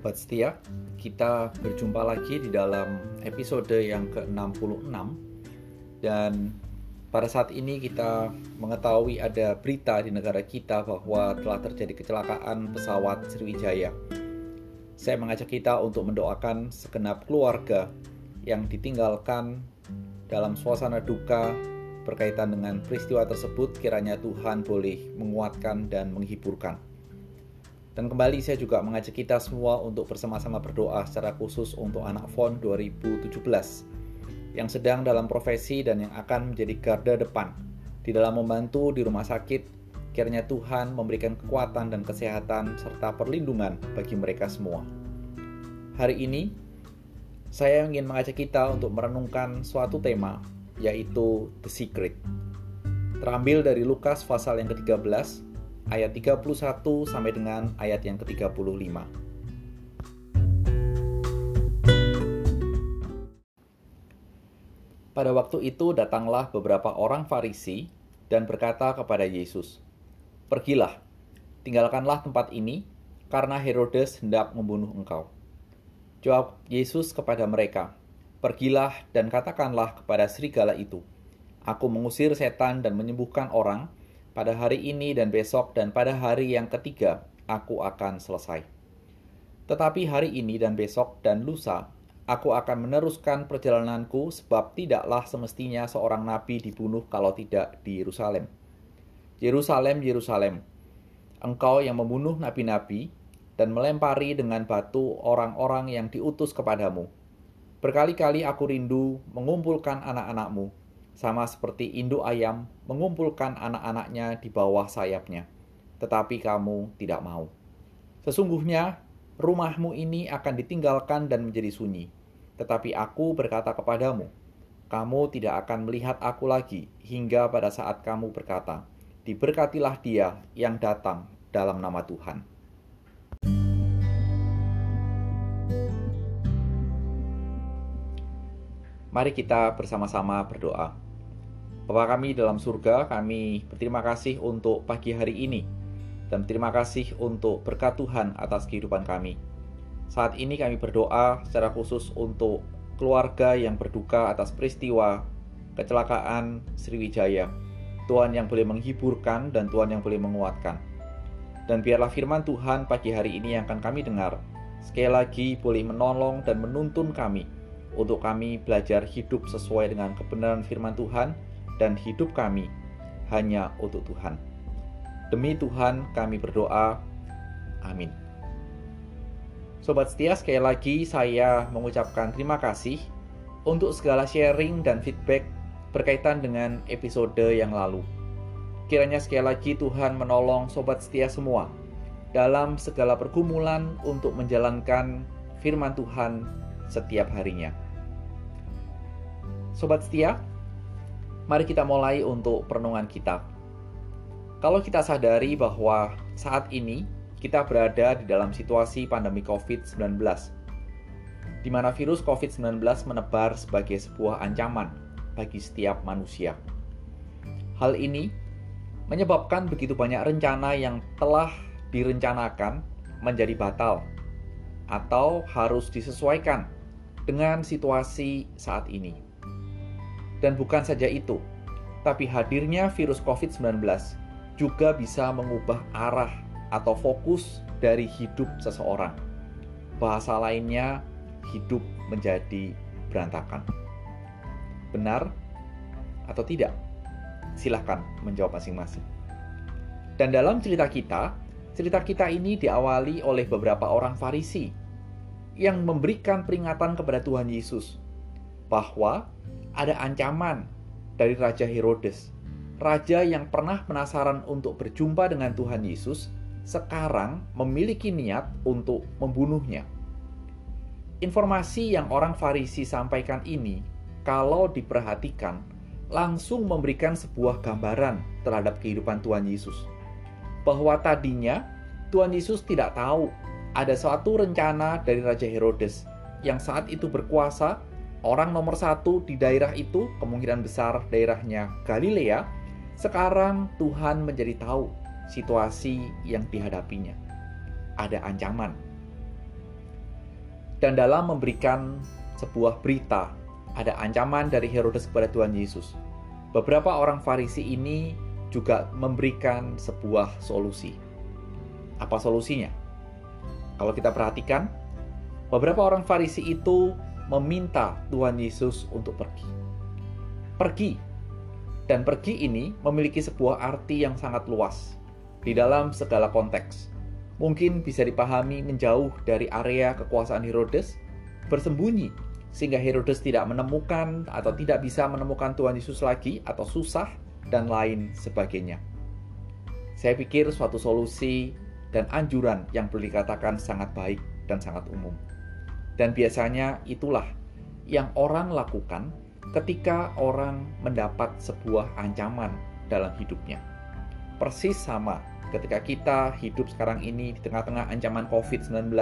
Sobat setia, kita berjumpa lagi di dalam episode yang ke-66 dan pada saat ini kita mengetahui ada berita di negara kita bahwa telah terjadi kecelakaan pesawat Sriwijaya. Saya mengajak kita untuk mendoakan segenap keluarga yang ditinggalkan dalam suasana duka berkaitan dengan peristiwa tersebut kiranya Tuhan boleh menguatkan dan menghiburkan. Dan kembali saya juga mengajak kita semua untuk bersama-sama berdoa secara khusus untuk anak FON 2017 yang sedang dalam profesi dan yang akan menjadi garda depan di dalam membantu di rumah sakit. Kiranya Tuhan memberikan kekuatan dan kesehatan serta perlindungan bagi mereka semua. Hari ini saya ingin mengajak kita untuk merenungkan suatu tema yaitu The Secret. Terambil dari Lukas pasal yang ke-13 ayat 31 sampai dengan ayat yang ke-35. Pada waktu itu datanglah beberapa orang Farisi dan berkata kepada Yesus, "Pergilah, tinggalkanlah tempat ini, karena Herodes hendak membunuh engkau." Jawab Yesus kepada mereka, "Pergilah dan katakanlah kepada serigala itu, Aku mengusir setan dan menyembuhkan orang, pada hari ini dan besok dan pada hari yang ketiga aku akan selesai. Tetapi hari ini dan besok dan lusa aku akan meneruskan perjalananku sebab tidaklah semestinya seorang nabi dibunuh kalau tidak di Yerusalem. Yerusalem, Yerusalem, engkau yang membunuh nabi-nabi dan melempari dengan batu orang-orang yang diutus kepadamu. Berkali-kali aku rindu mengumpulkan anak-anakmu, sama seperti induk ayam mengumpulkan anak-anaknya di bawah sayapnya. Tetapi kamu tidak mau. Sesungguhnya rumahmu ini akan ditinggalkan dan menjadi sunyi. Tetapi aku berkata kepadamu, kamu tidak akan melihat aku lagi hingga pada saat kamu berkata, diberkatilah dia yang datang dalam nama Tuhan. Mari kita bersama-sama berdoa. Bapa kami dalam surga, kami berterima kasih untuk pagi hari ini dan terima kasih untuk berkat Tuhan atas kehidupan kami. Saat ini kami berdoa secara khusus untuk keluarga yang berduka atas peristiwa kecelakaan Sriwijaya. Tuhan yang boleh menghiburkan dan Tuhan yang boleh menguatkan. Dan biarlah firman Tuhan pagi hari ini yang akan kami dengar sekali lagi boleh menolong dan menuntun kami untuk kami belajar hidup sesuai dengan kebenaran firman Tuhan dan hidup kami hanya untuk Tuhan. Demi Tuhan kami berdoa. Amin. Sobat setia, sekali lagi saya mengucapkan terima kasih untuk segala sharing dan feedback berkaitan dengan episode yang lalu. Kiranya sekali lagi Tuhan menolong sobat setia semua dalam segala pergumulan untuk menjalankan firman Tuhan setiap harinya. Sobat setia, Mari kita mulai untuk perenungan kita. Kalau kita sadari bahwa saat ini kita berada di dalam situasi pandemi COVID-19, di mana virus COVID-19 menebar sebagai sebuah ancaman bagi setiap manusia. Hal ini menyebabkan begitu banyak rencana yang telah direncanakan menjadi batal atau harus disesuaikan dengan situasi saat ini. Dan bukan saja itu, tapi hadirnya virus COVID-19 juga bisa mengubah arah atau fokus dari hidup seseorang. Bahasa lainnya, hidup menjadi berantakan. Benar atau tidak? Silahkan menjawab masing-masing. Dan dalam cerita kita, cerita kita ini diawali oleh beberapa orang Farisi yang memberikan peringatan kepada Tuhan Yesus bahwa ada ancaman dari Raja Herodes. Raja yang pernah penasaran untuk berjumpa dengan Tuhan Yesus sekarang memiliki niat untuk membunuhnya. Informasi yang orang Farisi sampaikan ini, kalau diperhatikan, langsung memberikan sebuah gambaran terhadap kehidupan Tuhan Yesus. Bahwa tadinya Tuhan Yesus tidak tahu ada suatu rencana dari Raja Herodes yang saat itu berkuasa orang nomor satu di daerah itu, kemungkinan besar daerahnya Galilea, sekarang Tuhan menjadi tahu situasi yang dihadapinya. Ada ancaman. Dan dalam memberikan sebuah berita, ada ancaman dari Herodes kepada Tuhan Yesus. Beberapa orang Farisi ini juga memberikan sebuah solusi. Apa solusinya? Kalau kita perhatikan, beberapa orang Farisi itu meminta Tuhan Yesus untuk pergi. Pergi. Dan pergi ini memiliki sebuah arti yang sangat luas di dalam segala konteks mungkin bisa dipahami menjauh dari area kekuasaan Herodes, bersembunyi sehingga Herodes tidak menemukan atau tidak bisa menemukan Tuhan Yesus lagi atau susah dan lain sebagainya. Saya pikir suatu solusi dan anjuran yang perlu dikatakan sangat baik dan sangat umum. Dan biasanya itulah yang orang lakukan ketika orang mendapat sebuah ancaman dalam hidupnya. Persis sama ketika kita hidup sekarang ini di tengah-tengah ancaman COVID-19,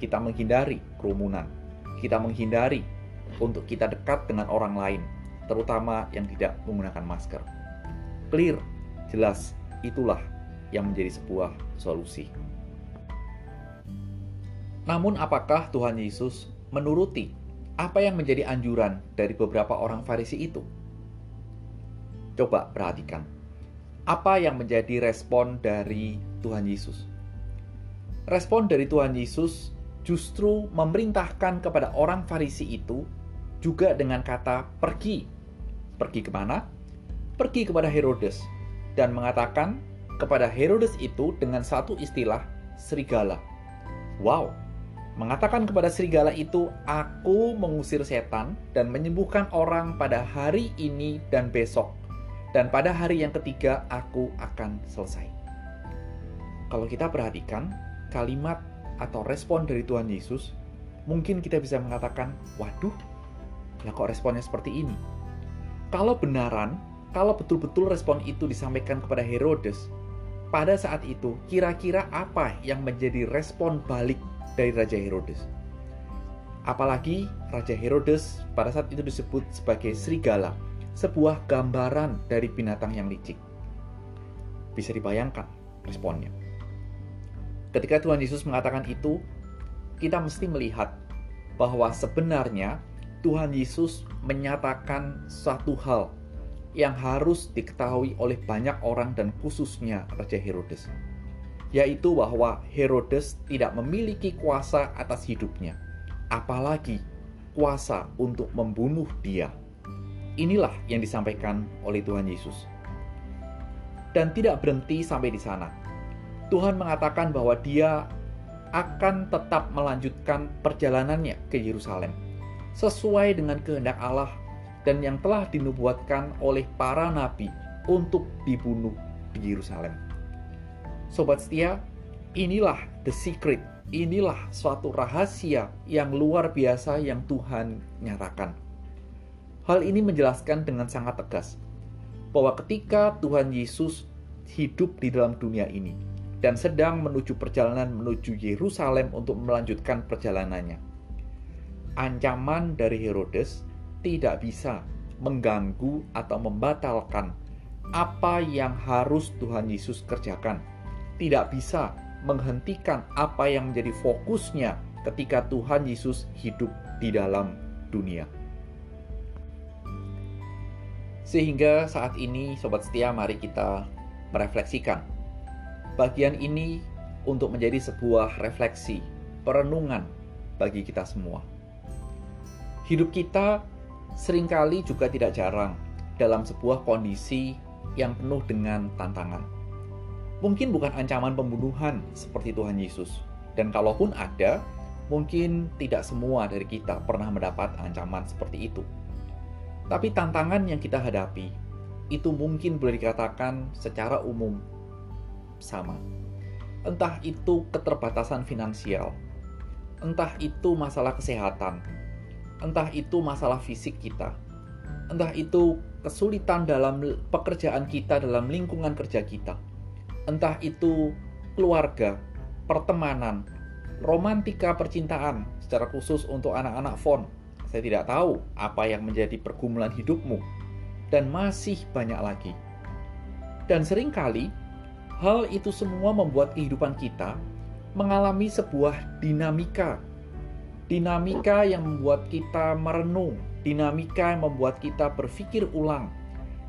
kita menghindari kerumunan. Kita menghindari untuk kita dekat dengan orang lain, terutama yang tidak menggunakan masker. Clear, jelas, itulah yang menjadi sebuah solusi. Namun apakah Tuhan Yesus menuruti apa yang menjadi anjuran dari beberapa orang Farisi itu? Coba perhatikan apa yang menjadi respon dari Tuhan Yesus? Respon dari Tuhan Yesus justru memerintahkan kepada orang Farisi itu juga dengan kata pergi. Pergi ke mana? Pergi kepada Herodes dan mengatakan kepada Herodes itu dengan satu istilah serigala. Wow, mengatakan kepada serigala itu, "Aku mengusir setan dan menyembuhkan orang pada hari ini dan besok." dan pada hari yang ketiga aku akan selesai. Kalau kita perhatikan kalimat atau respon dari Tuhan Yesus, mungkin kita bisa mengatakan, waduh, lah kok responnya seperti ini? Kalau benaran, kalau betul-betul respon itu disampaikan kepada Herodes, pada saat itu kira-kira apa yang menjadi respon balik dari Raja Herodes? Apalagi Raja Herodes pada saat itu disebut sebagai serigala, sebuah gambaran dari binatang yang licik. Bisa dibayangkan responnya. Ketika Tuhan Yesus mengatakan itu, kita mesti melihat bahwa sebenarnya Tuhan Yesus menyatakan satu hal yang harus diketahui oleh banyak orang dan khususnya Raja Herodes, yaitu bahwa Herodes tidak memiliki kuasa atas hidupnya, apalagi kuasa untuk membunuh dia. Inilah yang disampaikan oleh Tuhan Yesus. Dan tidak berhenti sampai di sana. Tuhan mengatakan bahwa Dia akan tetap melanjutkan perjalanannya ke Yerusalem sesuai dengan kehendak Allah dan yang telah dinubuatkan oleh para nabi untuk dibunuh di Yerusalem. Sobat setia, inilah the secret, inilah suatu rahasia yang luar biasa yang Tuhan nyatakan. Hal ini menjelaskan dengan sangat tegas bahwa ketika Tuhan Yesus hidup di dalam dunia ini dan sedang menuju perjalanan menuju Yerusalem untuk melanjutkan perjalanannya, ancaman dari Herodes tidak bisa mengganggu atau membatalkan apa yang harus Tuhan Yesus kerjakan. Tidak bisa menghentikan apa yang menjadi fokusnya ketika Tuhan Yesus hidup di dalam dunia. Sehingga saat ini sobat setia mari kita merefleksikan. Bagian ini untuk menjadi sebuah refleksi, perenungan bagi kita semua. Hidup kita sering kali juga tidak jarang dalam sebuah kondisi yang penuh dengan tantangan. Mungkin bukan ancaman pembunuhan seperti Tuhan Yesus, dan kalaupun ada, mungkin tidak semua dari kita pernah mendapat ancaman seperti itu. Tapi tantangan yang kita hadapi itu mungkin boleh dikatakan secara umum sama. Entah itu keterbatasan finansial, entah itu masalah kesehatan, entah itu masalah fisik kita, entah itu kesulitan dalam pekerjaan kita, dalam lingkungan kerja kita, entah itu keluarga, pertemanan, romantika percintaan, secara khusus untuk anak-anak font, saya tidak tahu apa yang menjadi pergumulan hidupmu, dan masih banyak lagi. Dan sering kali, hal itu semua membuat kehidupan kita mengalami sebuah dinamika dinamika yang membuat kita merenung, dinamika yang membuat kita berpikir ulang.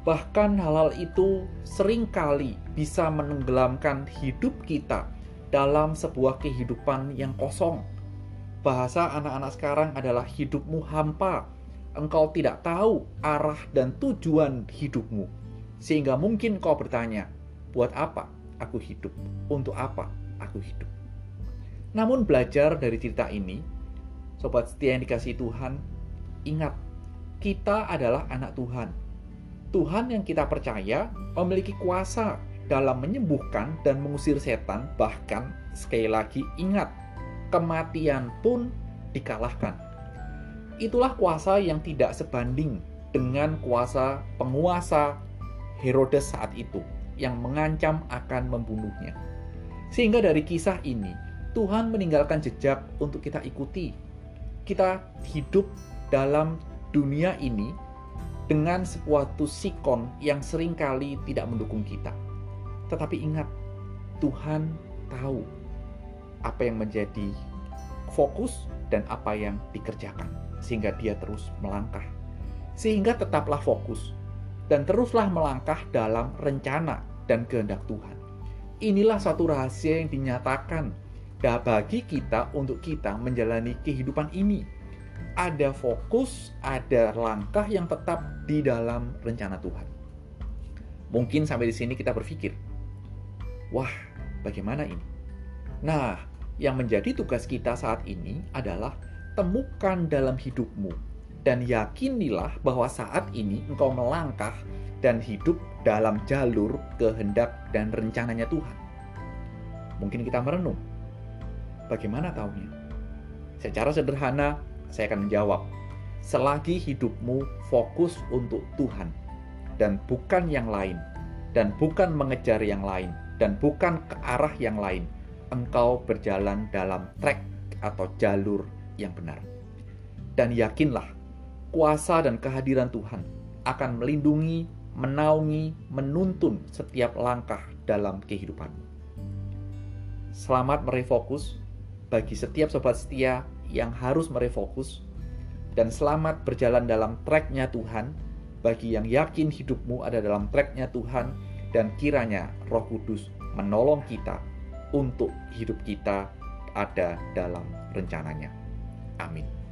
Bahkan hal-hal itu sering kali bisa menenggelamkan hidup kita dalam sebuah kehidupan yang kosong. Bahasa anak-anak sekarang adalah hidupmu hampa. Engkau tidak tahu arah dan tujuan hidupmu. Sehingga mungkin kau bertanya, buat apa aku hidup? Untuk apa aku hidup? Namun belajar dari cerita ini, Sobat setia yang dikasih Tuhan, ingat, kita adalah anak Tuhan. Tuhan yang kita percaya memiliki kuasa dalam menyembuhkan dan mengusir setan, bahkan sekali lagi ingat, kematian pun dikalahkan. Itulah kuasa yang tidak sebanding dengan kuasa penguasa Herodes saat itu yang mengancam akan membunuhnya. Sehingga dari kisah ini, Tuhan meninggalkan jejak untuk kita ikuti kita hidup dalam dunia ini dengan sesuatu sikon yang sering kali tidak mendukung kita. Tetapi ingat, Tuhan tahu apa yang menjadi fokus dan apa yang dikerjakan, sehingga dia terus melangkah. Sehingga tetaplah fokus dan teruslah melangkah dalam rencana dan kehendak Tuhan. Inilah satu rahasia yang dinyatakan bagi kita untuk kita menjalani kehidupan ini. Ada fokus, ada langkah yang tetap di dalam rencana Tuhan. Mungkin sampai di sini kita berpikir, wah, bagaimana ini? Nah, yang menjadi tugas kita saat ini adalah temukan dalam hidupmu dan yakinilah bahwa saat ini engkau melangkah dan hidup dalam jalur kehendak dan rencananya Tuhan. Mungkin kita merenung, Bagaimana tahunya? Secara sederhana, saya akan menjawab. Selagi hidupmu fokus untuk Tuhan dan bukan yang lain, dan bukan mengejar yang lain, dan bukan ke arah yang lain, engkau berjalan dalam trek atau jalur yang benar. Dan yakinlah, kuasa dan kehadiran Tuhan akan melindungi, menaungi, menuntun setiap langkah dalam kehidupanmu. Selamat merefokus bagi setiap sobat setia yang harus merefokus dan selamat berjalan dalam treknya Tuhan bagi yang yakin hidupmu ada dalam treknya Tuhan dan kiranya roh kudus menolong kita untuk hidup kita ada dalam rencananya. Amin.